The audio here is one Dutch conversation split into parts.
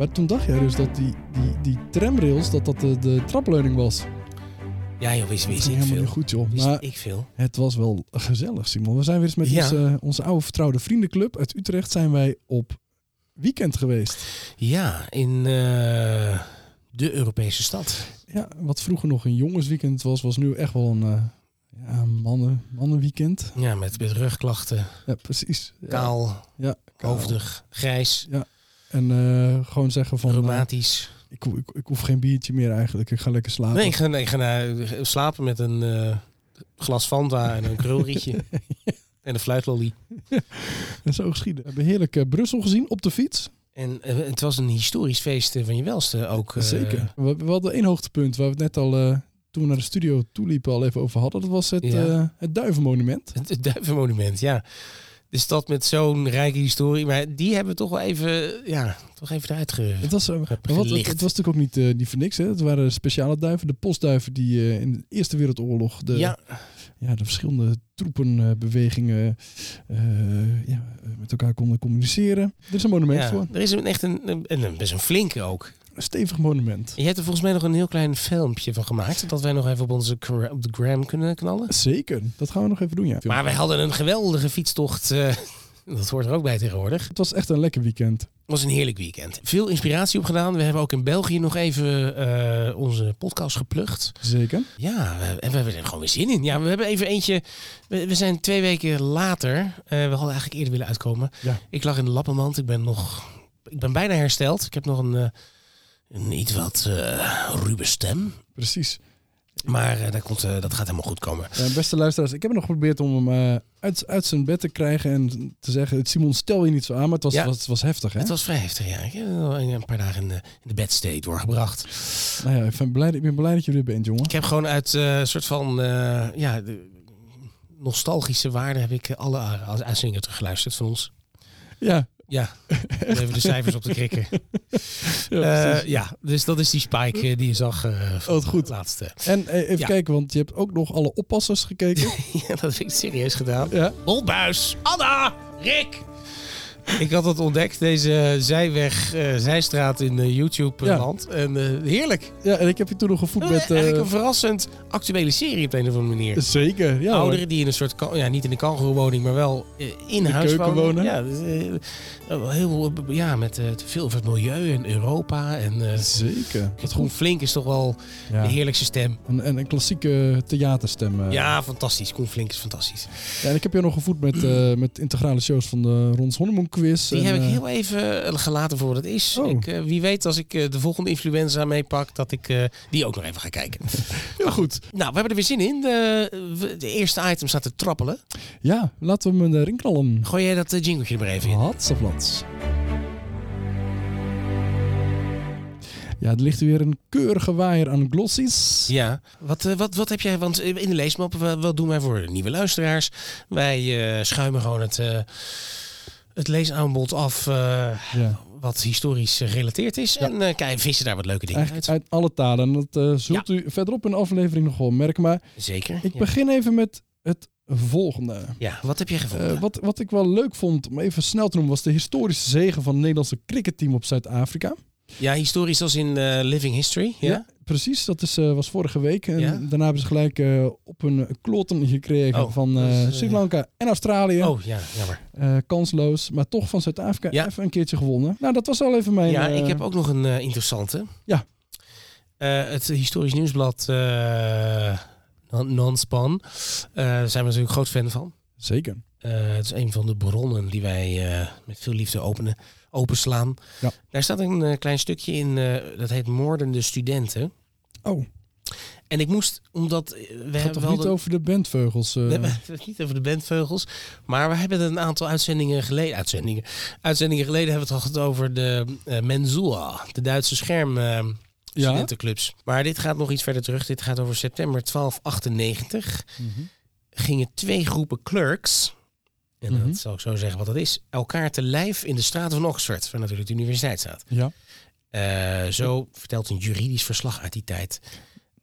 Maar toen dacht jij dus dat die, die, die tramrails, dat dat de, de trapleuning was. Ja, joh, wist, wist ik helemaal veel. niet goed, joh. Wist Maar ik veel. het was wel gezellig, Simon. We zijn weer eens met Ja. onze, onze oude vertrouwde vriendenclub uit Utrecht zijn wij op weekend geweest. Ja, in eh, de Europese stad. Ja, wat vroeger nog een jongensweekend was, was nu echt wel een eh, ja, mannen, mannenweekend. Ja, met, met rugklachten, Ja, precies. Ja, kaal, ja, kaal. hoofdig, grijs, En eh, gewoon zeggen van, eh, reumatisch. ik, ik, ik hoef geen biertje meer eigenlijk. Ik ga lekker slapen. Nee, ik ga, nee, ik ga naar- slapen met een eh, glas Fanta en een krulrietje. En een fluitlolly. En zo geschieden. We hebben heerlijk eh, Brussel gezien op de fiets. En eh, het was een historisch feest eh, van je welste ook. eh, Zeker. We, we hadden één hoogtepunt waar we het net al, eh, toen we naar de studio toeliepen, al even over hadden. Dat was het, Ja. eh, het Duivenmonument. Het, het Duivenmonument, ja. De stad met zo'n rijke historie. Maar die hebben we toch wel even, ja, toch even eruit ge... Het was, eh, wat, het, was natuurlijk ook niet, niet voor niks. Hè? Het waren speciale duiven. De postduiven die eh, in de Eerste Wereldoorlog de, ja, ja, de verschillende troepenbewegingen ja, met elkaar konden communiceren. Er is een monument ja, voor. er is een, echt een, een, een- best een flinke ook. Een stevig monument. Je hebt er volgens mij nog een heel klein filmpje van gemaakt. Dat wij nog even op onze op de gram kunnen knallen. Zeker. Dat gaan we nog even doen, ja. Maar wij hadden een geweldige fietstocht. eh, dat hoort er ook bij tegenwoordig. Het was echt een lekker weekend. Het was een heerlijk weekend. Veel inspiratie opgedaan. We hebben ook in België nog even eh, onze podcast geplukt. Zeker. Ja, we- en we hebben er gewoon weer zin in. Ja, we hebben even eentje. We, we zijn twee weken later. eh, we hadden eigenlijk eerder willen uitkomen. Ja. Ik lag in de lappenmand. Ik ben nog. Ik ben bijna hersteld. Ik heb nog een, iets wat eh ruwe stem. Precies. Maar eh, dat, komt, eh, dat gaat helemaal goed komen. Ja, beste luisteraars, ik heb nog geprobeerd om hem uit, uit zijn bed te krijgen en te zeggen, Simon, stel je niet zo aan, maar het was, Ja. was, het was heftig, hè? Het was vrij heftig, ja. Ik heb een paar dagen in de, in de bedstay doorgebracht. Nou ja, ik ben blij, ik ben blij dat je er bent, jongen. Ik heb gewoon uit een soort van ja, de nostalgische waarde heb ik alle uh, uitzendingen teruggeluisterd van ons. Ja, Ja, even de cijfers op te krikken. ja, Eh, ja, dus dat is die spike eh, die je zag van Oh, goed. laatste. En even Ja. kijken, want je hebt ook nog alle oppassers gekeken. ja, dat heb ik serieus gedaan. ja. Bolbuis, Anna, Rick. Ik had het ontdekt, deze zijweg, eh, zijstraat in eh, YouTube-land. En eh, heerlijk. ja, en ik heb je toen nog gevoed met... Eigenlijk een verrassend actuele serie op de een of andere manier. Zeker, ja. hoor. Ouderen die in een soort, ja, niet in een kangeroewoning, maar wel in de huis keuken wonen. Ja, dus, heel, ja, met veel over het milieu en Europa. En Zeker. het Groen. Flink is toch wel Ja. de heerlijkste stem. En, en een klassieke theaterstem. Ja, fantastisch. Koen Flink is fantastisch. Ja, en ik heb je nog gevoed met, met integrale shows van de Rons Honnemoen quiz. Die en, heb ik eh, heel even eh, gelaten voor wat het is. Oh. Ik, eh, wie weet als ik de volgende influenza meepak, dat ik die ook nog even ga kijken. Heel goed. nou, we hebben er weer zin in. De, de eerste item staat te trappelen. Ja, laten we hem erin knallen. Gooi jij dat jingletje er maar even in. Hatsaflats. Ja, er ligt weer een keurige waaier aan glossies. Ja, wat, wat, wat heb jij? Want in de leesmap, wat, doen wij voor nieuwe luisteraars? Wij schuimen gewoon het, het leesaanbod af eh, Ja. wat historisch gerelateerd is. Ja. En eh kijk, vissen daar wat leuke dingen Eigenlijk uit. uit alle talen. En dat eh, zult u verderop in de aflevering nog wel merken. Maar Zeker. ik begin even met het volgende. ja, wat heb je gevonden? Wat, wat ik wel leuk vond, om even snel te noemen, was de historische zege van het Nederlandse cricketteam op Zuid-Afrika. ja, historisch als in Living History. Ja? Precies. Dat is, eh, was vorige week. En Ja. daarna hebben ze gelijk eh, op hun kloten gekregen Oh, van eh, Sri Lanka en Australië. Oh, ja, jammer. Kansloos, maar toch van Zuid-Afrika Ja. even een keertje gewonnen. Nou, dat was al even mijn... ja, ik heb ook nog een interessante. Ja. Het historisch nieuwsblad Non- Non-Span. Daar zijn we natuurlijk groot fan van. Zeker. Het is een van de bronnen die wij met veel liefde openen, openslaan. Ja. Daar staat een klein stukje in, dat heet Moordende Studenten. Oh, En ik moest, omdat eh, we het gaat hebben toch wel niet de- over de bandvogels? eh? we hebben het niet over de bandvogels, maar we hebben een aantal uitzendingen geleden, uitzendingen, uitzendingen geleden hebben we het gehad over de uh, Menzua, de Duitse scherm. eh, ja? studentenclubs. Maar dit gaat nog iets verder terug. Dit gaat over september 1298. Mhm. Gingen twee groepen clerks, en Mhm. dat zal ik zo zeggen wat dat is, elkaar te lijf in de straten van Oxford, waar natuurlijk de universiteit staat. Ja. Eh, zo vertelt een juridisch verslag uit die tijd.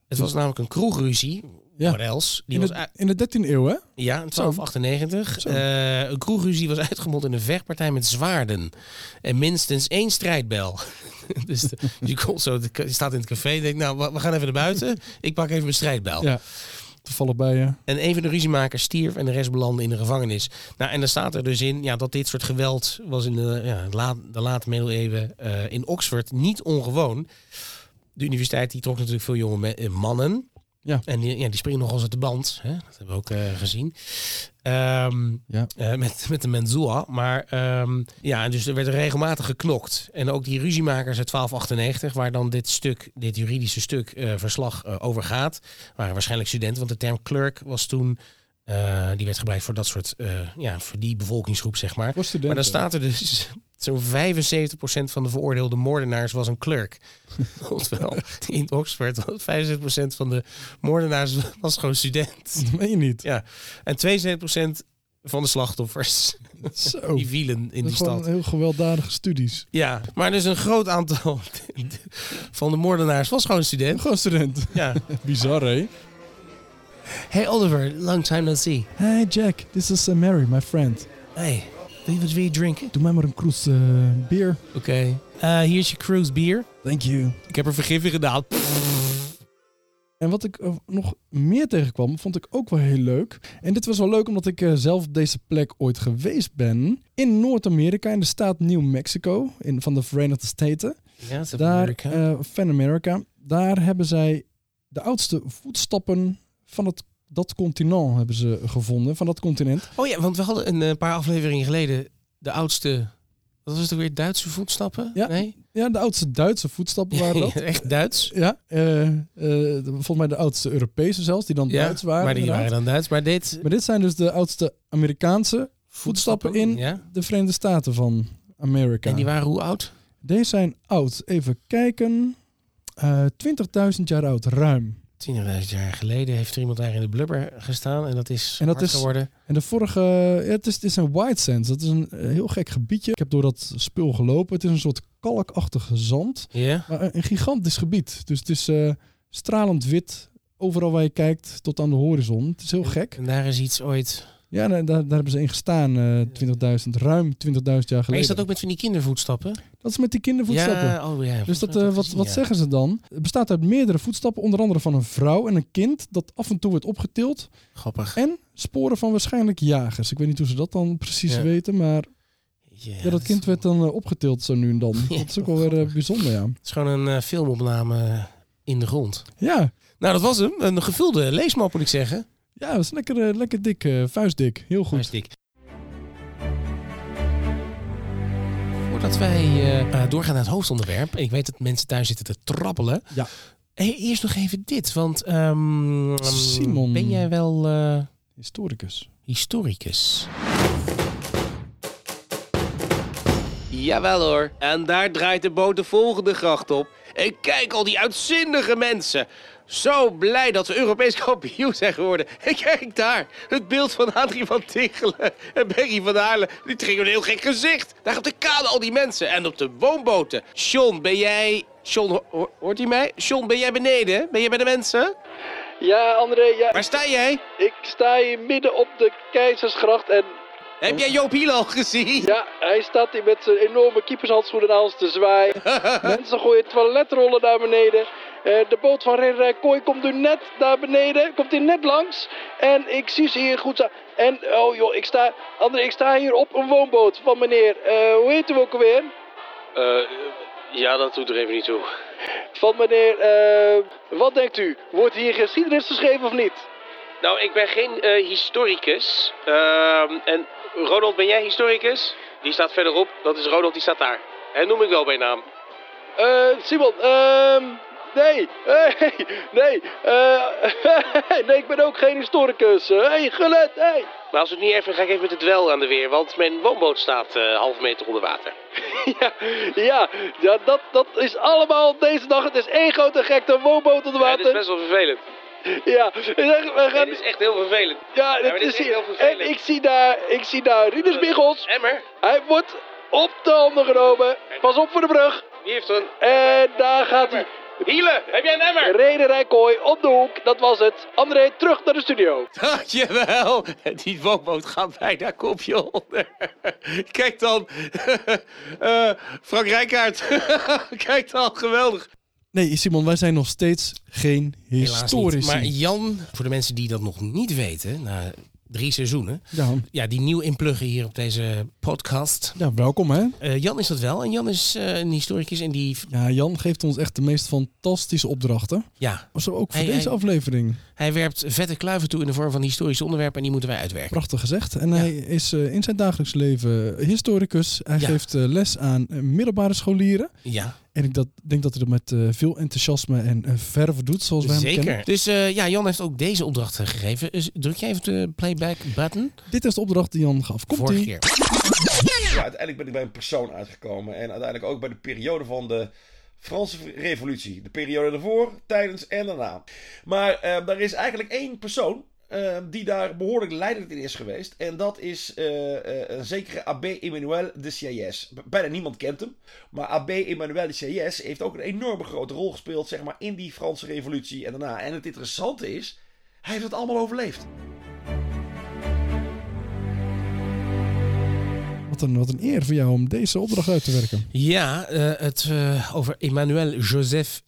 Het was namelijk een kroegruzie Ja. Else? Die In was de, uit- in de 13e eeuw, hè? ja, in 1298. Zo. Eh, een kroegruzie was uitgemond in een vechtpartij met zwaarden. En minstens één strijdbel. dus de- je, komt zo, je staat in het café en denkt, nou, we- we gaan even naar buiten. Ik pak even mijn strijdbel. Ja. Toevallig bij je. En een van de ruziemakers stierf en de rest belandde in de gevangenis. Nou, en dan staat er dus in ja, dat dit soort geweld was in de, ja, de late middeleeuwen eh, in Oxford niet ongewoon. De universiteit die trok natuurlijk veel jonge eh, mannen. Ja. En die, ja, die springen nog eens uit de band. Hè? Dat hebben we ook eh, gezien. Ehm, Ja. eh, met, met de Menzua. Maar ehm, ja, dus er werd regelmatig geknokt. En ook die ruziemakers uit 1298, waar dan dit stuk, dit juridische stuk, eh, verslag over gaat, waren waarschijnlijk studenten. Want de term clerk was toen, die werd gebruikt voor dat soort, ja, voor die bevolkingsgroep, zeg maar. Maar dan staat er dus zo'n 75% van de veroordeelde moordenaars was een clerk. Oftewel, in Oxford was 75% van de moordenaars was gewoon student. Dat meen je niet. Ja, en 72% van de slachtoffers Zo. die vielen in Dat die stad. heel gewelddadige studies. Ja, maar dus een groot aantal van de moordenaars was gewoon student. Gewoon student. Ja. Bizar, hè? Hey Oliver, long time no see. Hey Jack, this is uh, Mary, my friend. Hey, wat wil je drinken? Doe mij maar een kroes eh, bier. Oké. Eh, hier is je cruise bier. Thank you. Ik heb er vergif in gedaan. En wat ik eh, nog meer tegenkwam, vond ik ook wel heel leuk. En dit was wel leuk omdat ik zelf op deze plek ooit geweest ben. In Noord-Amerika, in de staat New Mexico, in, van de Verenigde Staten. Ja, is Daar, Van America, daar hebben zij de oudste voetstappen van het, dat continent hebben ze gevonden, van dat continent. Oh ja, want we hadden een eh, paar afleveringen geleden de oudste... Wat was het weer? Duitse voetstappen? Ja. Nee? Ja, de oudste Duitse voetstappen waren dat. Echt Duits? Ja, eh, eh, volgens mij de oudste Europese zelfs, die dan Ja, Duits waren. maar die inderdaad. waren dan Duits. Maar dit... Maar dit zijn dus de oudste Amerikaanse voetstappen in Ja? de Verenigde Staten van Amerika. En die waren hoe oud? Deze zijn oud. Even kijken. Eh 20.000 jaar oud, ruim. 10.000 jaar geleden heeft er iemand daar in de blubber gestaan. En dat is En dat hard is- geworden. En de vorige, ja, het, is, het is een White Sands. Dat is een eh, heel gek gebiedje. Ik heb door dat spul gelopen. Het is een soort kalkachtige zand. Ja? Maar een, een gigantisch gebied. Dus het is eh, stralend wit. Overal waar je kijkt, tot aan de horizon. Het is heel gek. En daar is iets ooit... Ja, daar, daar hebben ze in gestaan. eh 20.000, ruim 20.000 jaar geleden. Maar is dat ook met van die kindervoetstappen? Dat is met die kindervoetstappen. Ja, oh ja. Dus dat, eh, ik wat, wat ja. zeggen ze dan? Het bestaat uit meerdere voetstappen, onder andere van een vrouw en een kind dat af en toe wordt opgetild. Grappig. En sporen van waarschijnlijk jagers. Ik weet niet hoe ze dat dan precies Ja. weten, maar ja, dat kind werd dan eh, opgetild zo nu en dan. Ja, dat is ook wel weer eh, bijzonder, ja. Het is gewoon een eh, filmopname in de grond. Ja, Nou, dat was hem. Een gevulde leesmap, moet ik zeggen. Ja dat is lekker, eh, lekker dik, eh, vuistdik. Heel goed. Hartstikke dik. Voordat wij eh, doorgaan naar het hoofdonderwerp. En ik weet dat mensen thuis zitten te trappelen. Ja. Hey, eerst nog even dit. Want ehm, Simon. ben jij wel eh, Historicus. historicus? Jawel hoor. En daar draait de boot de volgende gracht op. En kijk al die uitzinnige mensen. Zo blij dat we Europees kampioen zijn geworden. En kijk daar, het beeld van Adrie van Tichelen en Berry van Haarlen. Die trekken een heel gek gezicht. Daar op de kade al die mensen en op de woonboten. John, ben jij... Ho- ho- hoort hij mij? John, ben jij beneden? Ben jij bij de mensen? Ja, André, ja, Waar sta jij? ik sta hier midden op de Keizersgracht en Heb jij Joop Hiel al gezien? ja, hij staat hier met zijn enorme keepershandschoenen aan ons te zwaaien. Mensen gooien toiletrollen naar beneden. Eh, de boot van Rederij Kooi komt nu net naar beneden, komt hier net langs. En ik zie ze hier goed staan. En, oh joh, ik sta, André, ik sta hier op een woonboot van meneer, eh, hoe heet u ook alweer? ja, dat doet er even niet toe. Van meneer, eh, wat denkt u? Wordt hier geschiedenis geschreven of niet? Nou, ik ben geen eh, historicus. Ehm, en Ronald, ben jij historicus? Die staat verderop. Dat is Ronald, die staat daar. En noem ik wel bij naam. Eh, Simon, ehm, nee, hey, nee, eh, nee, ik ben ook geen historicus. Hé, hey, gelet, hey. Maar als het niet even, ga ik even met het wel aan de weer. Want mijn woonboot staat eh half meter onder water. Ja, ja, ja dat, dat is allemaal deze dag. Het is één grote gekte woonboot onder Ja, dit is water. best wel vervelend. Ja, we gaan, Dit is echt heel vervelend. ja, het dit is heel vervelend. En ik zie daar, ik zie daar Rinus Biggels. Emmer, Hij wordt op de handen genomen. Pas op voor de brug. wie heeft een... En daar gaat hij. Hiele, heb jij een emmer? Rederij Kooi op de hoek, dat was het. André, terug naar de studio. Dankjewel. Die woonboot gaat bijna kopje onder. Kijk dan. Eh, Frank Rijkaard. Kijk dan, geweldig. Nee, Simon, wij zijn nog steeds geen Helaas niet. historici. Maar Jan, voor de mensen die dat nog niet weten, na drie seizoenen, Ja, ja, die nieuw inpluggen hier op deze podcast. ja, welkom hè. Eh, Jan is dat wel. En Jan is eh, een historicus en die, Ja, Jan geeft ons echt de meest fantastische opdrachten. ja, Zo ook voor deze aflevering. Hij werpt vette kluiven toe in de vorm van historische onderwerpen en die moeten wij uitwerken. Prachtig gezegd. En hij is eh, in zijn dagelijks leven historicus. Hij Ja. geeft eh, les aan eh, middelbare scholieren. Ja, En ik dat, denk dat hij dat met eh, veel enthousiasme en eh, verve doet, zoals wij hem kennen. zeker. Dus eh, ja, Jan heeft ook deze opdracht gegeven. Dus druk jij even de playback button. Dit is de opdracht die Jan gaf. Komt Vorige keer. Ja, uiteindelijk ben ik bij een persoon uitgekomen. En uiteindelijk ook bij de periode van de Franse Revolutie. De periode ervoor, tijdens en daarna. Maar eh, er is eigenlijk één persoon eh, die daar behoorlijk leidend in is geweest. En dat is eh, eh, een zekere Abbé Emmanuel de Sieyès. Bijna niemand kent hem. Maar Abbé Emmanuel de Sieyès heeft ook een enorme grote rol gespeeld zeg maar, in die Franse Revolutie en daarna. En het interessante is, hij heeft het allemaal overleefd. Wat een, wat een eer voor jou om deze opdracht uit te werken. Ja, eh, het eh, over Emmanuel Joseph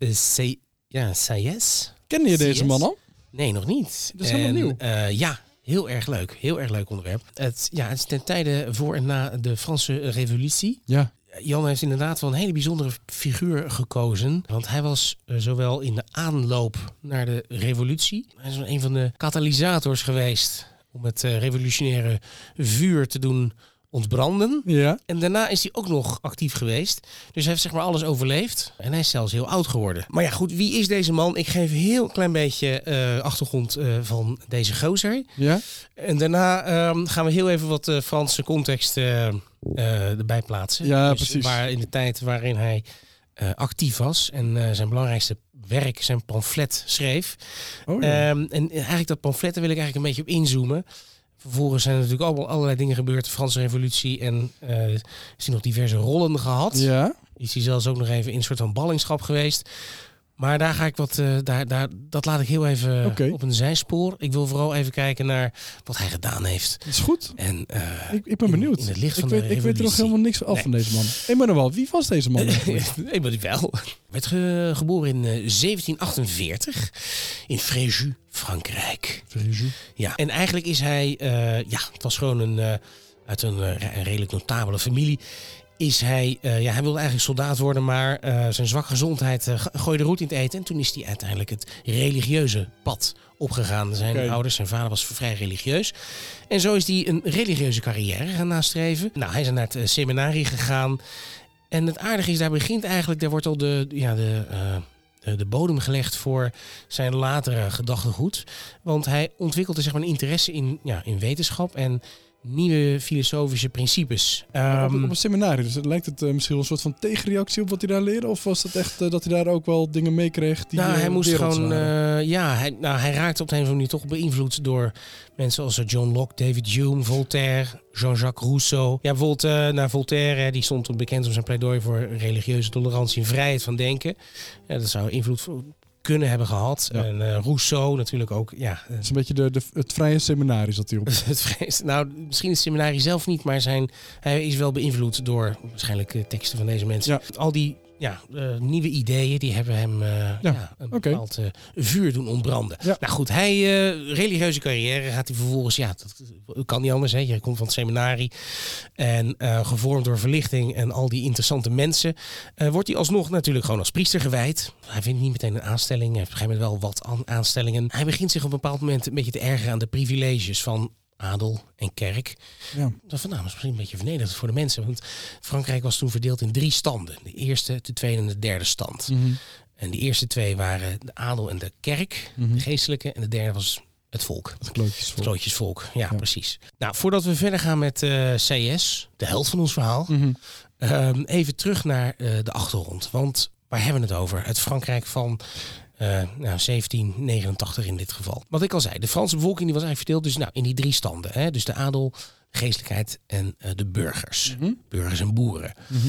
ja, Sayes. Ken je deze man al? Nee, nog niet. Dat is helemaal nieuw. eh, ja, heel erg leuk. Heel erg leuk onderwerp. Het, ja, het is ten tijde voor en na de Franse Revolutie. Ja. Jan heeft inderdaad wel een hele bijzondere figuur gekozen. Want hij was eh, zowel in de aanloop naar de revolutie. Hij is een van de katalysators geweest om het eh, revolutionaire vuur te doen ontbranden. Ja. En daarna is hij ook nog actief geweest. Dus hij heeft zeg maar alles overleefd. En hij is zelfs heel oud geworden. Maar ja, goed, wie is deze man? Ik geef een heel klein beetje eh, achtergrond eh, van deze gozer. Ja. En daarna ehm, gaan we heel even wat eh, Franse context erbij plaatsen. Ja, Dus precies. Waar in de tijd waarin hij actief was en zijn belangrijkste werk, zijn pamflet schreef. Oh, ja. Ehm, en eigenlijk dat pamflet, daar wil ik eigenlijk een beetje op inzoomen. Vervolgens zijn er natuurlijk allemaal allerlei dingen gebeurd. De Franse revolutie en eh is hij nog diverse rollen gehad. ja. Is hij zelfs ook nog even in een soort van ballingschap geweest. Maar daar ga ik wat, eh, daar, daar, dat laat ik heel even op een zijspoor. Ik wil vooral even kijken naar wat hij gedaan heeft. Dat is goed. En eh, Ik, ik ben in- benieuwd. in het licht ik, van de weet, ik weet er nog helemaal niks af Nee. van deze man. Emmanuel, wie was deze man? wel. Werd ge- geboren in eh, 1748 in Fréjus, Frankrijk. Fréjus. Ja, en eigenlijk is hij, eh, ja, het was gewoon een, eh, uit een, eh, een redelijk notabele familie. Is hij, eh, ja, hij wilde eigenlijk soldaat worden, maar eh, zijn zwakke gezondheid go- gooide roet in het eten. En toen is hij uiteindelijk het religieuze pad opgegaan. Zijn ouders, zijn vader was vrij religieus. En zo is hij een religieuze carrière gaan nastreven. Nou, hij is naar het seminarie gegaan. En het aardige is, daar begint eigenlijk, daar wordt al de, ja, de, de, de bodem gelegd voor zijn latere gedachtegoed. Want hij ontwikkelde zeg maar, een interesse in, ja, in wetenschap en nieuwe filosofische principes. op, Ehm, op een seminarie. Dus lijkt het eh, misschien een soort van tegenreactie op wat hij daar leerde? Of was het echt eh, dat hij daar ook wel dingen meekreeg die nou, eh, hij moest werelds gewoon, eh, ja, hij, nou, hij raakte op de een of andere manier toch beïnvloed door mensen als eh, John Locke, David Hume, Voltaire, Jean-Jacques Rousseau. Ja, bijvoorbeeld naar Voltaire, hè, die stond bekend om zijn pleidooi voor religieuze tolerantie en vrijheid van denken. Dat zou invloed voor- kunnen hebben gehad. Ja. En eh, Rousseau natuurlijk ook, ja, Het is een beetje de, de, het vrije seminarie zat hij op. het vrees, nou, misschien het seminarie zelf niet, maar zijn, hij is wel beïnvloed door waarschijnlijk eh, teksten van deze mensen. Ja. Al die ja, eh, nieuwe ideeën, die hebben hem eh, ja. een bepaald eh, vuur doen ontbranden. Ja. Nou goed, hij, religieuze carrière gaat hij vervolgens, ja, dat kan niet anders. Hè. Je komt van het seminarie en gevormd door verlichting en al die interessante mensen, wordt hij alsnog natuurlijk gewoon als priester gewijd. Hij vindt niet meteen een aanstelling, hij heeft op een gegeven moment wel wat aan- aanstellingen. Hij begint zich op een bepaald moment een beetje te ergeren aan de privileges van adel en kerk. Ja. Dat van, nou, is misschien een beetje vernederend voor de mensen. Want Frankrijk was toen verdeeld in drie standen. De eerste, de tweede en de derde stand. Mhm. En die eerste twee waren de adel en de kerk, Mhm. de geestelijke. En de derde was het volk. Het klootjes Het klootjesvolk, ja, Ja. precies. Nou, voordat we verder gaan met eh CS, de held van ons verhaal. Mhm. Ehm, even terug naar eh, de achtergrond. Want waar hebben we het over? Het Frankrijk van nou, 1789 in dit geval. Wat ik al zei, de Franse bevolking die was eigenlijk verdeeld dus, nou, in die drie standen. Hè? Dus de adel, de geestelijkheid en eh, de burgers. Mhm. Burgers en boeren. Mhm.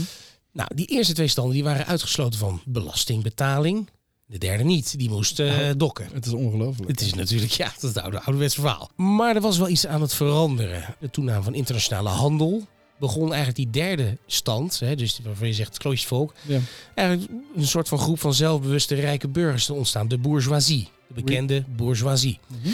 Nou, die eerste twee standen die waren uitgesloten van belastingbetaling. De derde niet. Die moest eh, dokken. Het is ongelooflijk. Het is natuurlijk, ja, dat is het oude, ouderwetse verhaal. Maar er was wel iets aan het veranderen. De toename van internationale handel begon eigenlijk die derde stand, hè, dus waarvan je zegt het kloostervolk, Ja. eigenlijk een soort van groep van zelfbewuste rijke burgers te ontstaan. De bourgeoisie, de bekende bourgeoisie. Mhm.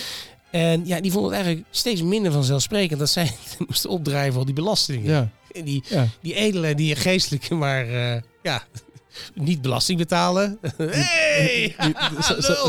En ja, die vonden het eigenlijk steeds minder vanzelfsprekend dat zij moesten opdrijven al die belastingen. Ja, En die, ja. die edele, die geestelijke, maar eh, ja, niet belasting betalen. Hey,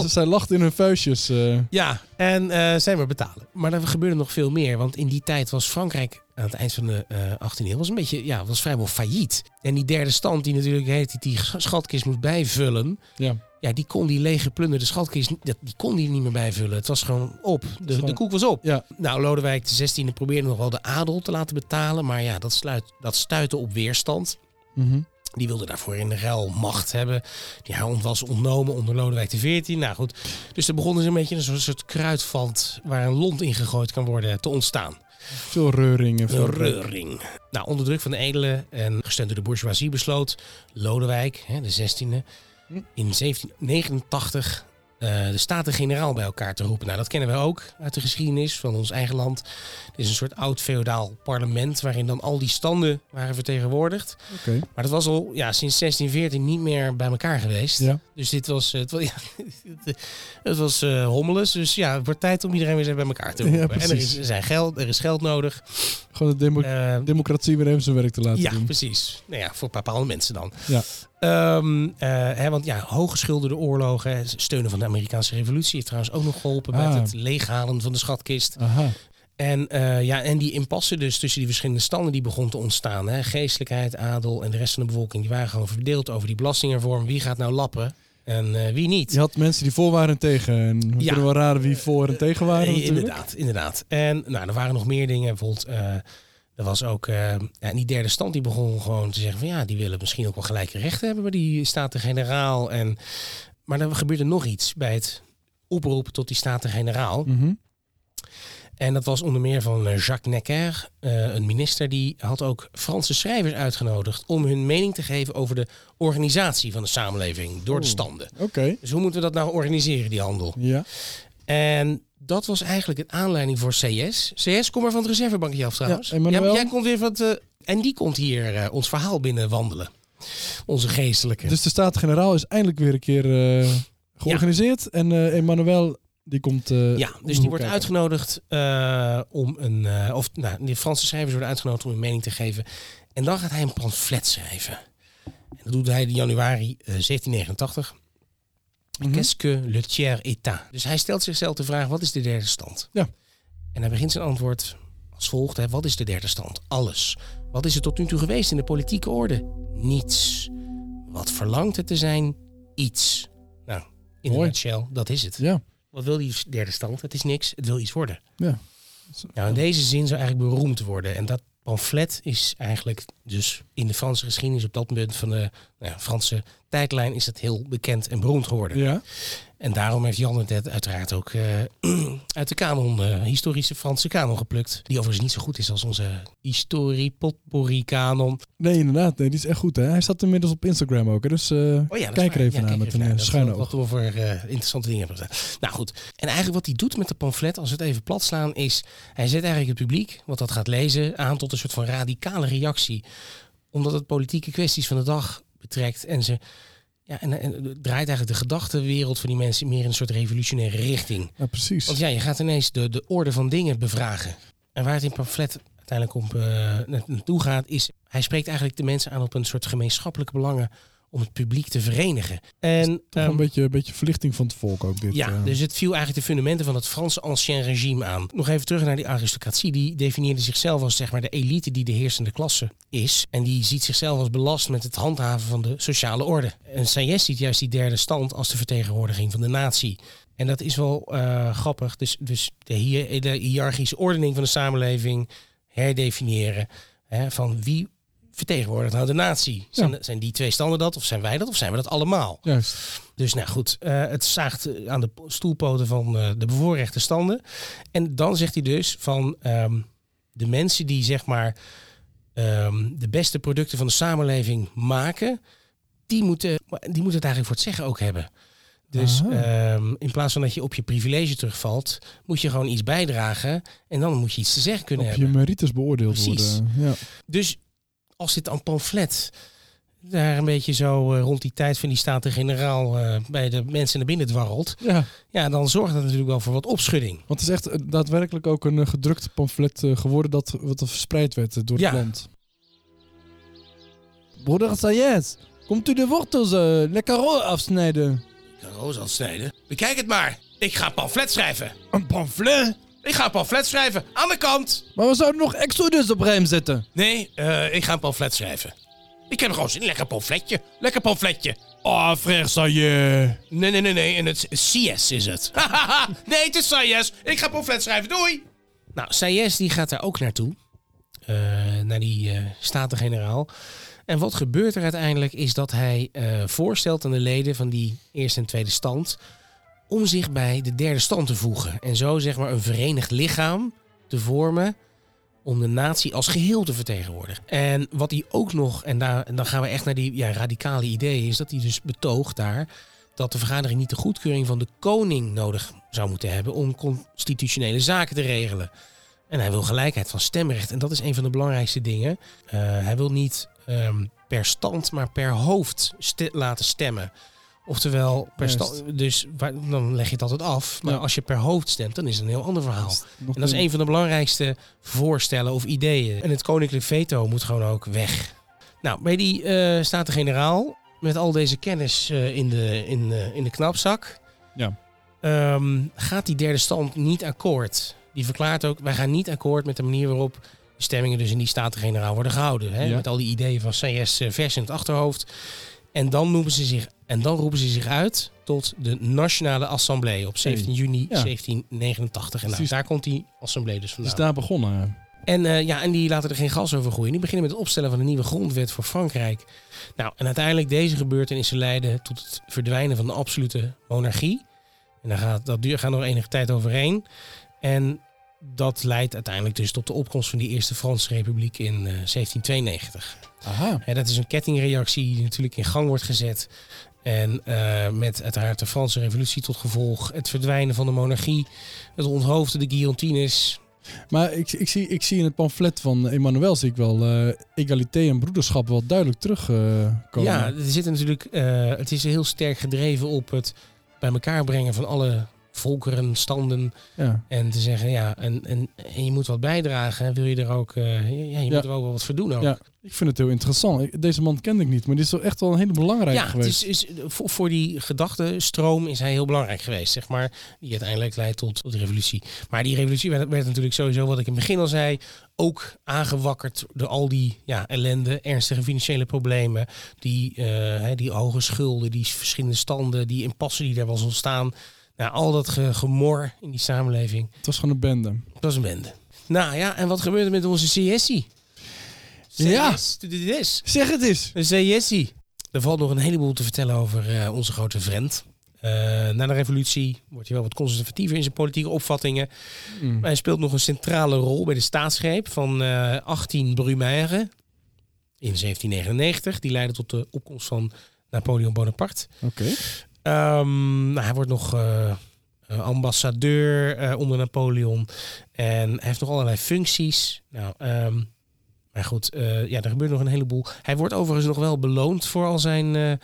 zij lacht in hun vuistjes. eh. Ja, en eh zij maar betalen. Maar er gebeurde nog veel meer. Want in die tijd was Frankrijk aan het eind van de eh 18e eeuw was een beetje, ja, was vrijwel failliet. En die derde stand, die natuurlijk heet, die, die schatkist moest bijvullen. ja. Ja, die kon die lege plunderde schatkist, die kon die niet meer bijvullen. Het was gewoon op. De, Gewoon- de koek was op. Ja. Nou, Lodewijk XVI probeerde nog wel de adel te laten betalen. Maar ja, dat, sluit, dat stuitte op weerstand. Mhm. Die wilde daarvoor in de ruil macht hebben. Die haar was ontnomen onder Lodewijk XIV. Nou goed, dus er begon dus een beetje een soort, soort kruidvat waar een lont in gegooid kan worden te ontstaan. Veel reuring. En veel reuring. Nou, onder druk van de edelen en gesteund door de bourgeoisie besloot Lodewijk, hè, de 16e, in 1789 eh, de Staten-Generaal bij elkaar te roepen. Nou, dat kennen we ook uit de geschiedenis van ons eigen land. Het is een soort oud feodaal parlement waarin dan al die standen waren vertegenwoordigd. Oké. Maar dat was al ja, sinds 1614 niet meer bij elkaar geweest. Ja. Dus dit was, eh, het, wa- ja, het, was eh hommeles. Dus ja, het wordt tijd om iedereen weer bij elkaar te Ja, roepen. en er is, er zijn geld, er is geld nodig. Gewoon de demo- democratie weer even zijn werk te laten ja, doen. precies. Nou ja, voor bepaalde mensen dan. Ja. Ehm, eh, hè, want ja, hooggeschilderde oorlogen, steunen van de Amerikaanse revolutie heeft trouwens ook nog geholpen Ah. met het leeghalen van de schatkist. Aha. En, eh, ja, en die impasse dus tussen die verschillende standen die begon te ontstaan. Hè. Geestelijkheid, adel en de rest van de bevolking, die waren gewoon verdeeld over die belastingreform. Wie gaat nou lappen en eh, wie niet? Je had mensen die voor waren en tegen. En we Ja. kunnen wel raden wie voor en tegen waren natuurlijk. inderdaad, inderdaad. En nou, er waren nog meer dingen. Bijvoorbeeld, er was ook eh, ja, die derde stand die begon gewoon te zeggen van ja, die willen misschien ook wel gelijke rechten hebben bij die Staten-Generaal. En, maar er gebeurde nog iets bij het oproepen tot die Staten-Generaal. Mhm. En dat was onder meer van eh, Jacques Necker, eh, een minister die had ook Franse schrijvers uitgenodigd om hun mening te geven over de organisatie van de samenleving door de Oh. standen. Oké. Dus hoe moeten we dat nou organiseren, die handel? Ja. En dat was eigenlijk het aanleiding voor CS. CS, kom maar van het reservebankje af trouwens. Ja, jij, jij komt weer wat... Uh, en die komt hier eh, ons verhaal binnen wandelen. Onze geestelijke. Dus de Staten-Generaal is eindelijk weer een keer eh, georganiseerd. En Emmanuel die komt. Ja, dus die wordt uitgenodigd om een. Of nou, de Franse schrijvers worden uitgenodigd om een mening te geven. En dan gaat hij een pamflet schrijven. En dat doet hij in januari 1789. Mm. Qu'est-ce que le tiers état? Dus hij stelt zichzelf de vraag: wat is de derde stand? Ja. En hij begint zijn antwoord als volgt: hè, wat is de derde stand? Alles. Wat is er tot nu toe geweest in de politieke orde? Niets. Wat verlangt het te zijn? Iets. Nou, in Mooi. een nutshell, dat is het. Ja. Wat wil die derde stand? Het is niks, het wil iets worden. Ja. Nou, in deze zin zou eigenlijk beroemd worden. En dat, pamflet is eigenlijk dus in de Franse geschiedenis op dat punt van de nou Franse tijdlijn is het heel bekend en beroemd geworden. Ja. En daarom heeft Jan het uiteraard ook eh, uit de kanon, eh, historische Franse kanon geplukt. Die overigens niet zo goed is als onze historie potpourri kanon. Nee, inderdaad. Nee, die is echt goed, hè? Hij staat inmiddels op Instagram ook, hè? Dus eh, Oh ja, kijk er even Ja, naar met een Dat- schuine Wat oog. we voor interessante dingen hebben gedaan. Nou goed. En eigenlijk wat hij doet met de pamflet, als we het even plat slaan, is hij zet eigenlijk het publiek, wat dat gaat lezen, aan tot een soort van radicale reactie. Omdat het politieke kwesties van de dag betrekt en ze. Ja, en, en draait eigenlijk de gedachtenwereld van die mensen meer in een soort revolutionaire richting. Ja, precies. Want ja, je gaat ineens de, de orde van dingen bevragen. En waar het in pamflet uiteindelijk om na- naartoe gaat, is hij spreekt eigenlijk de mensen aan op een soort gemeenschappelijke belangen om het publiek te verenigen. En Toch ehm, een beetje, een beetje verlichting van het volk ook dit. ja, eh. dus het viel eigenlijk de fundamenten van het Franse ancien regime aan. Nog even terug naar die aristocratie. Die definieerde zichzelf als zeg maar de elite die de heersende klasse is. En die ziet zichzelf als belast met het handhaven van de sociale orde. En Sayes ziet juist die derde stand als de vertegenwoordiging van de natie. En dat is wel eh, grappig. Dus, dus de, hier, de hiërarchische ordening van de samenleving herdefiniëren. Hè, van wie vertegenwoordigt nou de natie? Zijn, zijn die twee standen dat? Of zijn wij dat? Of zijn we dat allemaal? Juist. Dus nou goed, eh, het zaagt eh, aan de stoelpoten van eh, de bevoorrechte standen. En dan zegt hij dus van ehm, de mensen die zeg maar ehm, de beste producten van de samenleving maken, die moeten, die moeten het eigenlijk voor het zeggen ook hebben. Dus ehm, in plaats van dat je op je privilege terugvalt, moet je gewoon iets bijdragen. En dan moet je iets te zeggen kunnen Op je hebben. merites beoordeeld Precies. worden. Ja. Dus als dit een pamflet daar een beetje zo eh, rond die tijd van die Staten-Generaal eh, bij de mensen naar binnen dwarrelt, ja, ja, dan zorgt dat natuurlijk wel voor wat opschudding. want het is echt eh, daadwerkelijk ook een gedrukt pamflet eh, geworden dat wat er verspreid werd door Ja. het land. Broeder Sayes, komt u de wortels eh, lekker rol afsnijden? Ik kan roos afsnijden. Bekijk het maar. Ik ga een pamflet schrijven. Een pamflet? Ik ga een pamflet schrijven. Aan de kant. Maar we zouden nog Exodus op rijm zetten. Nee, eh, ik ga een pamflet schrijven. Ik heb gewoon zin in. Lekker pamfletje. Lekker pamfletje. Oh, frère Sayes. Nee, nee, nee, nee. En het CS is het. Nee, het is Sayes. Ik ga pamflet schrijven. Doei. Nou, Sayes die gaat daar ook naartoe. Eh, naar die eh Staten-Generaal. En wat gebeurt er uiteindelijk is dat hij eh, voorstelt aan de leden van die eerste en tweede stand... om zich bij de derde stand te voegen. En zo zeg maar een verenigd lichaam te vormen om de natie als geheel te vertegenwoordigen. En wat hij ook nog, en, daar, dan gaan we echt naar die ja, radicale ideeën, is dat hij dus betoogt daar dat de vergadering niet de goedkeuring van de koning nodig zou moeten hebben om constitutionele zaken te regelen. En hij wil gelijkheid van stemrecht. En dat is een van de belangrijkste dingen. Eh, hij wil niet ehm, per stand, maar per hoofd laten stemmen. Oftewel, per Juist. stand. Dus waar- dan leg je het altijd af. Maar Ja. als je per hoofd stemt, dan is het een heel ander verhaal. En dat is een van de belangrijkste voorstellen of ideeën. En het koninklijk veto moet gewoon ook weg. Nou, bij die eh Staten-Generaal, met al deze kennis eh, in, de, in, eh, in de knapzak, Ja. ehm, gaat die derde stand niet akkoord. Die verklaart ook, wij gaan niet akkoord met de manier waarop de stemmingen dus in die Staten-Generaal worden gehouden. Hè? Ja. Met al die ideeën van CS eh, vers in het achterhoofd. En dan, noemen ze zich, en dan roepen ze zich uit tot de Nationale Assemblée op 17 juni Ja. 1789. En nou, daar komt die Assemblée dus vandaan. is daar begonnen. En, eh, ja, en die laten er geen gas over groeien. Die beginnen met het opstellen van een nieuwe grondwet voor Frankrijk. Nou, en uiteindelijk deze gebeurtenissen leiden tot het verdwijnen van de absolute monarchie. En daar gaat, dat gaat nog enige tijd overheen. En dat leidt uiteindelijk dus tot de opkomst van die Eerste Franse Republiek in eh, 1792. Aha. Ja, dat is een kettingreactie die natuurlijk in gang wordt gezet. En eh, met uiteraard de Franse revolutie tot gevolg het verdwijnen van de monarchie, het onthoofden de guillotines, Maar ik, ik, zie, ik zie in het pamflet van Emmanuel zie ik wel eh, egalité en broederschap wel duidelijk terugkomen. Ja, er zit natuurlijk, eh, het is heel sterk gedreven op het bij elkaar brengen van alle volkeren, standen. ja. En te zeggen, ja, en, en, en je moet wat bijdragen. Wil je er ook, eh, ja, je Ja. moet er ook wel wat voor doen ook. Ja, ik vind het heel interessant. Deze man kende ik niet, maar dit is wel echt wel een hele belangrijke Ja, het geweest. is, is, voor, voor die gedachtenstroom is hij heel belangrijk geweest, zeg maar. Die uiteindelijk leidt tot, tot de revolutie. Maar die revolutie werd, werd natuurlijk sowieso, wat ik in het begin al zei, ook aangewakkerd door al die ja, ellende, ernstige financiële problemen, die, eh, die hoge schulden, die verschillende standen, die impasse die daar was ontstaan. Nou, al dat ge- gemor in die samenleving, Het was gewoon een bende. dat was een bende. Nou ja, en wat gebeurde met onze CSI? Ja. Is. Zeg het eens. De CSI. Er valt nog een heleboel te vertellen over eh, onze grote vriend. Eh, na de revolutie wordt hij wel wat conservatiever in zijn politieke opvattingen. Mm. Maar hij speelt nog een centrale rol bij de staatsgreep van eh 18 Brumaire in 1799. Die leidde tot de opkomst van Napoleon Bonaparte. Oké. Ehm, nou, hij wordt nog eh, eh, ambassadeur eh, onder Napoleon. En hij heeft nog allerlei functies. Nou, ehm, maar goed, ja, er gebeurt nog een heleboel. Hij wordt overigens nog wel beloond voor al zijn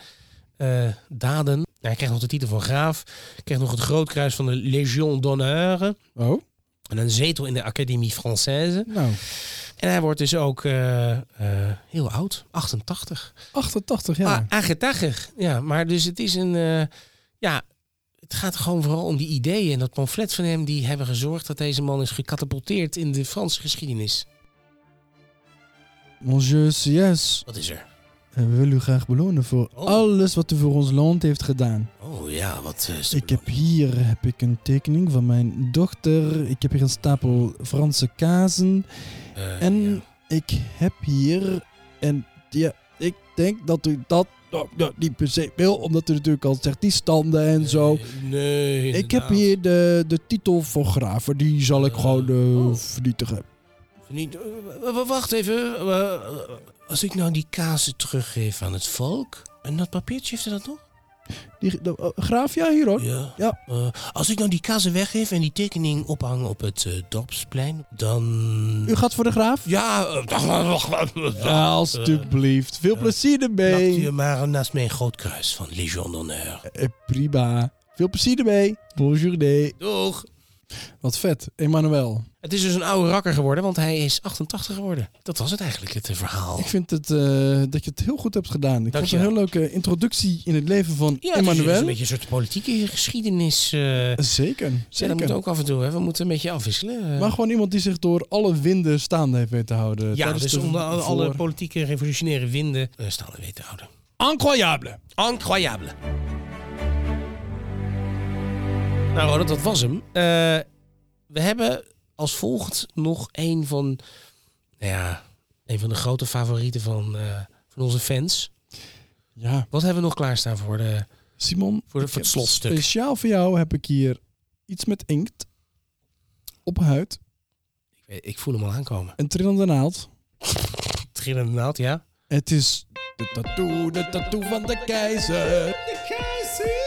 daden. Nou, hij krijgt nog de titel van graaf. Hij krijgt nog het grootkruis van de Légion d'honneur. Oh, En een zetel in de Académie Française. nou. En hij wordt dus ook eh, eh, heel oud, 88. 88 jaar. Ah, aangetagger. Ja, maar dus het is een. eh, ja, het gaat gewoon vooral om die ideeën. En dat pamflet van hem, die hebben gezorgd dat deze man is gecatapulteerd in de Franse geschiedenis. Monsieur CS, Wat is er? We willen u graag belonen voor Oh. alles wat u voor ons land heeft gedaan. Oh ja, wat is Ik heb hier heb ik een tekening van mijn dochter. Ik heb hier een stapel Franse kazen. Eh, En ik heb hier... En ja, ik denk dat u dat nou, nou, niet per se wil. Omdat u natuurlijk al zegt die standen en zo. Nee, Ik heb hier de, de titel voor graven. Die zal ik Eh, gewoon eh, oh. vernietigen. Niet, eh, wacht even. Als ik nou die kazen teruggeef aan het volk. En dat papiertje heeft u dat nog? Die, de, eh, graaf, ja, hier hoor. Ja. Ja. Eh, als ik nou die kazen weggeef en die tekening ophang op het eh, dorpsplein, dan... U gaat voor de graaf? Ja, Ja, alstublieft. Veel plezier Plakt ermee. u maar naast mijn groot kruis van Legion d'honneur. Prima. Veel plezier ermee. Bonjour. Doeg! Wat vet. Emmanuel. Het is dus een oude rakker geworden, want hij is 88 geworden. Dat was het eigenlijk, het eh, verhaal. Ik vind het, eh, dat je het heel goed hebt gedaan. Ik vond het een heel leuke introductie in het leven van Ja, het is Emmanuel. een beetje een soort politieke geschiedenis. eh Zeker. ja, dat zeker. moet ook af en toe. Hè. We moeten een beetje afwisselen. Maar gewoon iemand die zich door alle winden staande heeft weten te houden. ja, dus de onder alle, politieke revolutionaire winden uh, staande weten te houden. Incroyable. Incroyable. Nou, Ronald, dat was hem. Eh, we hebben als volgt nog een van, nou ja, een van de grote favorieten van, eh, van onze fans. Ja, Wat hebben we nog klaarstaan voor de... Simon. Voor de- voor het slotstuk. Speciaal voor jou heb ik hier iets met inkt. Op huid. Ik, weet- ik voel hem al aankomen. Een trillende naald. Trillende naald, ja. Het is de tattoo, de tattoo van de keizer. De keizer!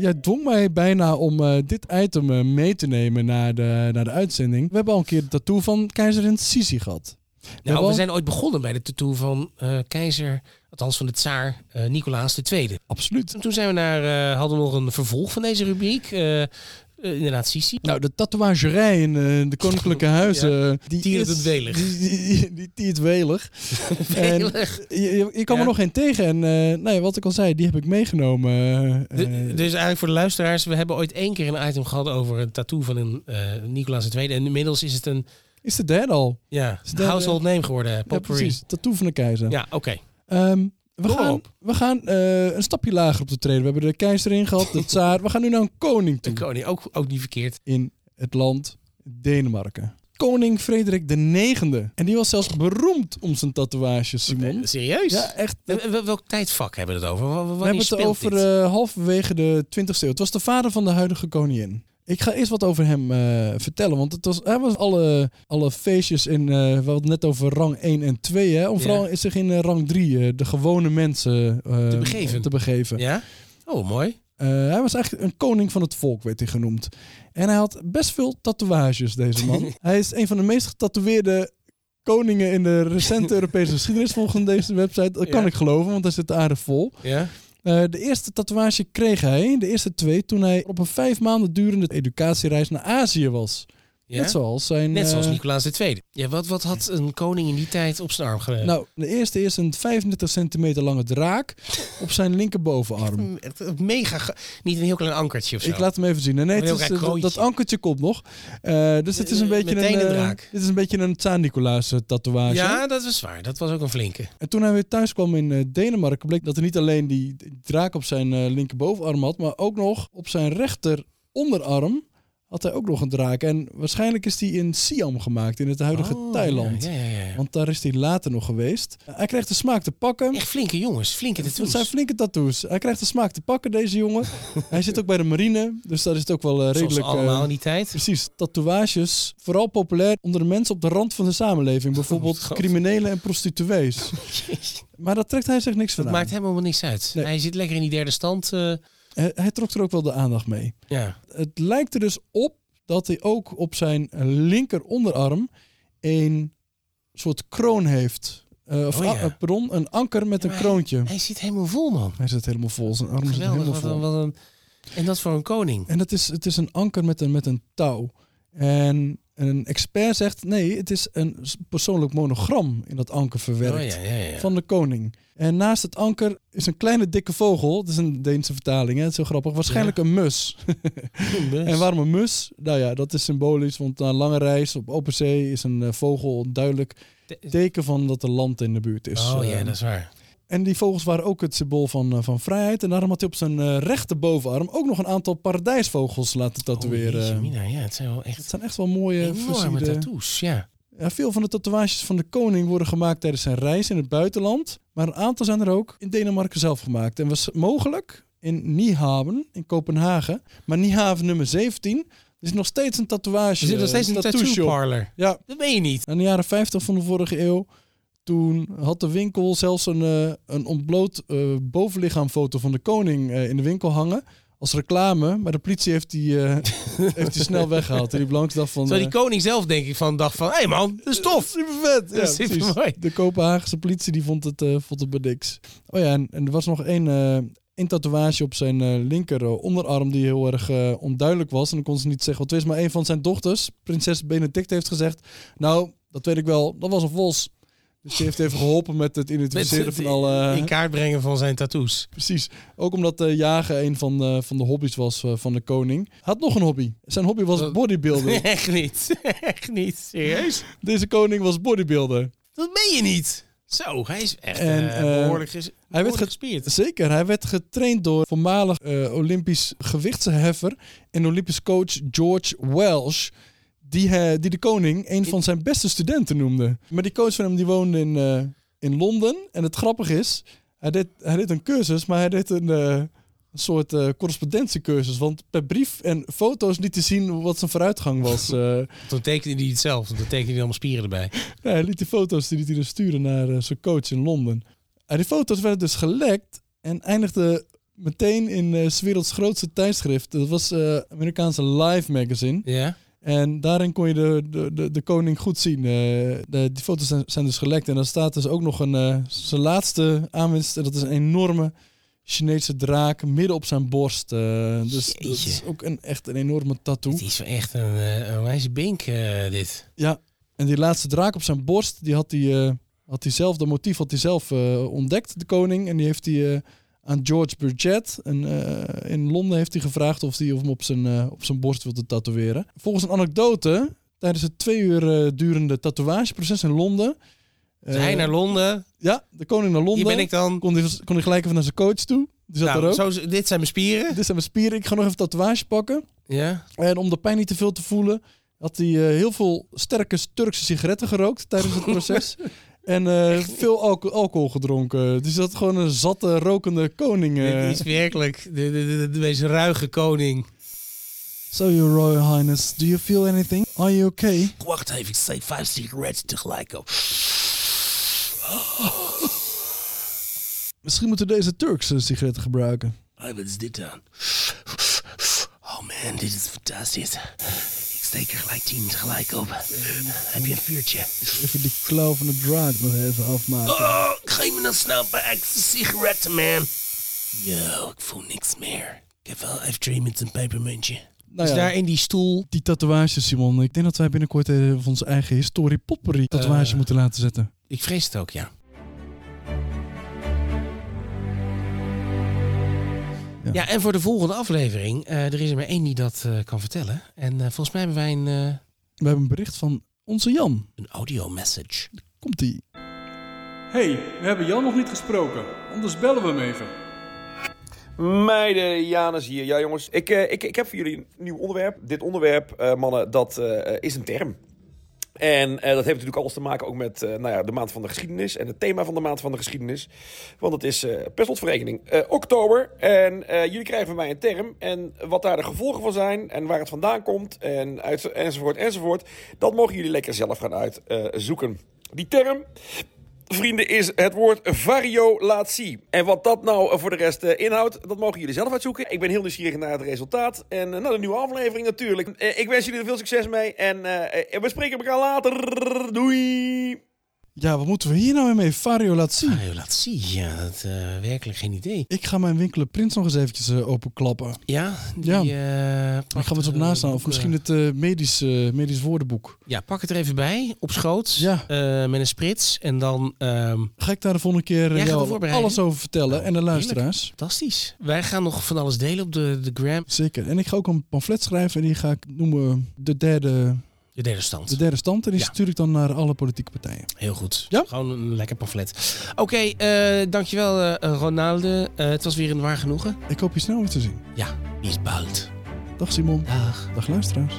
Jij dwong mij bijna om eh, dit item eh, mee te nemen naar de, naar de uitzending. We hebben al een keer de tattoo van keizerin Sisi gehad. Nou, wel- we zijn ooit begonnen bij de tattoo van eh, keizer, althans van de tsaar, eh, Nicolaas II. Absoluut. En toen zijn we naar, eh, hadden we nog een vervolg van deze rubriek. Eh, eh, inderdaad, Sisi. Nou, de tatoeagerij in eh, de koninklijke huizen. die Tiert is- het welig. Die, die, die, tiert welig. En je, je, kan Ja. er nog geen tegen. En eh, nou wat ik al zei, die heb ik meegenomen. eh, De- eh, dus eigenlijk voor de luisteraars, we hebben ooit één keer een item gehad over een tattoo van een eh Nicolaas II. En inmiddels is het een is de derde al. ja, household name geworden. Ja, Potpourri. precies. Tattoo van de keizer. Ja, oké. Ehm, we gaan, op. we gaan eh, een stapje lager op de treden. We hebben de keizer in gehad, de tsaar. We gaan nu naar een koning toe. De koning, ook, ook niet verkeerd. in het land Denemarken. Koning Frederik de negende. En die was zelfs beroemd om zijn tatoeages, Simon. Eh, Serieus? Ja, echt. Wel- Welk tijdvak hebben we het over? We hebben het over eh, halverwege de 20e eeuw. Het was de vader van de huidige koningin. Ik ga eerst wat over hem eh, vertellen. Want het was, hij was alle, alle feestjes in. eh, we hadden het net over rang 1 en 2. Hè, om vooral zich in eh, rang 3, de gewone mensen Te begeven. te begeven. Ja? Oh, mooi. Hij was eigenlijk een koning van het volk, werd hij genoemd. En hij had best veel tatoeages, deze man. hij is een van de meest getatoeëerde koningen in de recente Europese geschiedenis, volgens deze website. Dat kan Ja. ik geloven, want hij zit aardig vol. Ja? Eh, de eerste tatoeage kreeg hij, de eerste twee, toen hij op een vijf maanden durende educatiereis naar Azië was. Ja? Net zoals zijn... Net zoals eh, Nicolaas II. Ja, wat, wat had een koning in die tijd op zijn arm ge... Nou, de eerste is een 35 centimeter lange draak op zijn linkerbovenarm. Mega... Niet een heel klein ankertje of zo. Ik laat hem even zien. Nee, het is, eh, dat, ankertje komt nog. Eh, dus het is een beetje meteen een, draak. dit is een beetje een Tsaan-Nicolaas tatoeage. Ja, dat was waar. Dat was ook een flinke. En toen hij weer thuis kwam in Denemarken, bleek dat hij niet alleen die draak op zijn linkerbovenarm had, maar ook nog op zijn rechter onderarm had hij ook nog een draak. En waarschijnlijk is die in Siam gemaakt, in het huidige Oh, Thailand. Ja, ja, ja. Want daar is hij later nog geweest. Hij krijgt de smaak te pakken. Echt flinke jongens. Flinke Het tattoos. zijn flinke tattoos. Hij krijgt de smaak te pakken, deze jongen. hij zit ook bij de marine, dus daar is het ook wel eh, Zoals redelijk... eh, allemaal in die tijd. Precies, tatoeages. Vooral populair onder de mensen op de rand van de samenleving. Bijvoorbeeld God. criminelen en prostituees. maar daar trekt hij zich niks van Dat maakt helemaal niks uit. Nee. Hij zit lekker in die derde stand. eh, Hij, hij trok er ook wel de aandacht mee. ja. Het lijkt er dus op dat hij ook op zijn linker onderarm een soort kroon heeft. Eh, of Oh ja. pardon, een anker met Ja, een kroontje. Hij zit helemaal vol, man. Hij zit helemaal vol. Zijn arm zit Geweldig. helemaal Wat vol. een, wat een... En dat voor een koning. En het is, het is een anker met een, met een touw. En een expert zegt nee, het is een persoonlijk monogram in dat anker verwerkt. Oh, ja, ja, ja. Van de koning. En naast het anker is een kleine dikke vogel. Het is een Deense vertaling, hè? het is zo grappig. Waarschijnlijk een mus. En waarom een mus? Nou ja, dat is symbolisch. Want na een lange reis op open zee is een eh, vogel duidelijk teken van dat er land in de buurt is. Oh ja, Eh, dat is waar. En die vogels waren ook het symbool van, eh, van vrijheid. En daarom had hij op zijn eh rechterbovenarm ook nog een aantal paradijsvogels laten tatoeëren. Oh, mina, ja, het zijn wel het echt zijn echt wel mooie enorme tattoos. Ja. Ja, veel van de tatoeages van de koning worden gemaakt tijdens zijn reis in het buitenland. Maar een aantal zijn er ook in Denemarken zelf gemaakt. En was mogelijk in Niehaven in Kopenhagen. Maar Niehaven nummer 17 is nog steeds een tatoeage. Er zit nog steeds een tattoo tattoo parlor. Ja, Dat ben je niet. in de jaren 50 van de vorige eeuw. Toen had de winkel zelfs een, eh, een ontbloot eh, bovenlichaamfoto van de koning eh, in de winkel hangen. Als reclame. Maar de politie heeft die, heeft die snel weggehaald. En die Blanks dacht van... Zo die koning zelf denk ik van dacht van, hé hey man, dat is tof. Super vet. Ja, Super mooi. De Kopenhagense politie die vond het, vond het bij niks. Oh ja, en, en er was nog één, één tatoeage op zijn eh, linker onderarm die heel erg onduidelijk was. En dan kon ze niet zeggen wat het is. Maar een van zijn dochters, prinses Benedict, heeft gezegd... Nou, dat weet ik wel, dat was een vos. Dus die heeft even geholpen met het identificeren Met van alle... in kaart brengen van zijn tattoos. Precies. Ook omdat eh, jagen een van, de van de hobby's was eh, van de koning. Hij had nog een hobby. Zijn hobby was bodybuilder. Echt niet. Echt niet. Serieus? Deze koning was bodybuilder. Dat meen je niet. Zo, hij is echt En, eh, eh, behoorlijk, ges- werd gespierd. Zeker, hij werd getraind door voormalig eh, Olympisch gewichtsheffer en Olympisch coach George Welsh. Die, eh, die de koning een van zijn beste studenten noemde. Maar die coach van hem die woonde in, eh, in Londen. En het grappige is, hij deed, hij deed een cursus, maar hij deed een, eh, een soort correspondentiecursus. Want per brief en foto's niet te zien wat zijn vooruitgang was. Toen tekende hij het zelf. Toen tekende hij allemaal spieren erbij. ja, hij liet die foto's die liet hij dus sturen naar zijn coach in Londen. En die foto's werden dus gelekt en eindigden meteen in 's werelds grootste tijdschrift. Dat was Amerikaanse Live Magazine. Ja? En daarin kon je de, de, de, de koning goed zien. Eh, de, die foto's zijn, zijn dus gelekt. En dan staat dus ook nog een, eh, zijn laatste aanwinst. En dat is een enorme Chinese draak midden op zijn borst. Eh, dus dat Jeetje. is ook een, echt een enorme tattoo. Het is echt een, een wijze bink, dit. Ja, en die laatste draak op zijn borst, die had hij, had hij zelf, dat motief had hij zelf ontdekt, de koning. En die heeft hij aan George Burgett en, eh, in Londen heeft hij gevraagd of hij hem op zijn, eh, op zijn borst wilde tatoeëren. Volgens een anekdote, tijdens het twee uur eh, durende tatoeageproces in Londen. Dus hij naar Londen. Ja, de koning naar Londen. Hier ben ik dan. Kon hij, kon hij gelijk even naar zijn coach toe. Die zat Nou, er ook. zo, dit zijn mijn spieren. Dit zijn mijn spieren. Ik ga nog even tatoeage pakken. Ja. En om de pijn niet te veel te voelen, had hij heel veel sterke Turkse sigaretten gerookt tijdens het proces. En eh, veel alco- alcohol gedronken. Dus dat gewoon een zatte, rokende koning. eh. Dit is werkelijk de, de, de, de meest ruige koning. So, your royal highness, do you feel anything? Are you okay? Wacht even, ik steek vijf sigaretten tegelijk op. Misschien moeten we deze Turkse sigaretten gebruiken. Hey, wat is dit dan? Oh man, dit is fantastisch. Ik steek er gelijk tien tegelijk op. Heb je een vuurtje? Even die klauw van de draak nog even afmaken. Oh, geef me dan snel een paar extra sigaretten, man. Yo, ik voel niks meer. Ik heb wel even drie met een pepermuntje. Nou daar in die stoel... die tatoeages, Simon. Ik denk dat wij binnenkort even onze eigen historie potpourri tatoeage Eh. moeten laten zetten. Ik vrees het ook, ja. Ja. Ja, en voor de volgende aflevering, eh, er is er maar één die dat eh, kan vertellen. En eh, volgens mij hebben wij een, eh, We hebben een bericht van onze Jan. een audio message. Komt-ie. hey, we hebben Jan nog niet gesproken. Anders bellen we hem even. Meiden, Janus hier. Ja, jongens. Ik, eh, ik, ik heb voor jullie een nieuw onderwerp. Dit onderwerp, eh, mannen, dat eh, is een term. En eh, dat heeft natuurlijk alles te maken ook met eh, nou ja, de maand van de geschiedenis. En het thema van de maand van de geschiedenis. Want het is eh per slotverrekening oktober. En jullie krijgen van mij een term. En wat daar de gevolgen van zijn. En waar het vandaan komt. En uit, enzovoort, enzovoort. Dat mogen jullie lekker zelf gaan uitzoeken. Die term vrienden, is het woord variolatie. En wat dat nou voor de rest eh, inhoudt, dat mogen jullie zelf uitzoeken. Ik ben heel nieuwsgierig naar het resultaat. En eh, naar de nieuwe aflevering natuurlijk. Eh, ik wens jullie er veel succes mee. En we spreken elkaar later. Doei! Ja, wat moeten we hier nou weer mee? Variolatie. Ah, laat zien. Ja, dat eh werkelijk geen idee. Ik ga mijn winkelen prins nog eens eventjes eh, openklappen. Ja, die, Ja. eh, pak gaan we eens op naast staan. Of misschien het medisch, medisch woordenboek. Ja, pak het er even bij, op schoot, Ja. met een sprits. En dan, ehm, Ga ik daar de volgende keer jou alles over vertellen. Nou, en de heerlijk. luisteraars. fantastisch. Wij gaan nog van alles delen op de, de gram. Zeker. En ik ga ook een pamflet schrijven. En die ga ik noemen de derde, De derde stand. de derde stand. En die Ja. stuur ik dan naar alle politieke partijen. Heel goed. Ja? Gewoon een lekker pamflet. Oké, eh, dankjewel eh Ronaldo. Eh, het was weer een waar genoegen. Ik hoop je snel weer te zien. Ja, bis bald. Dag Simon. Dag. Dag luisteraars.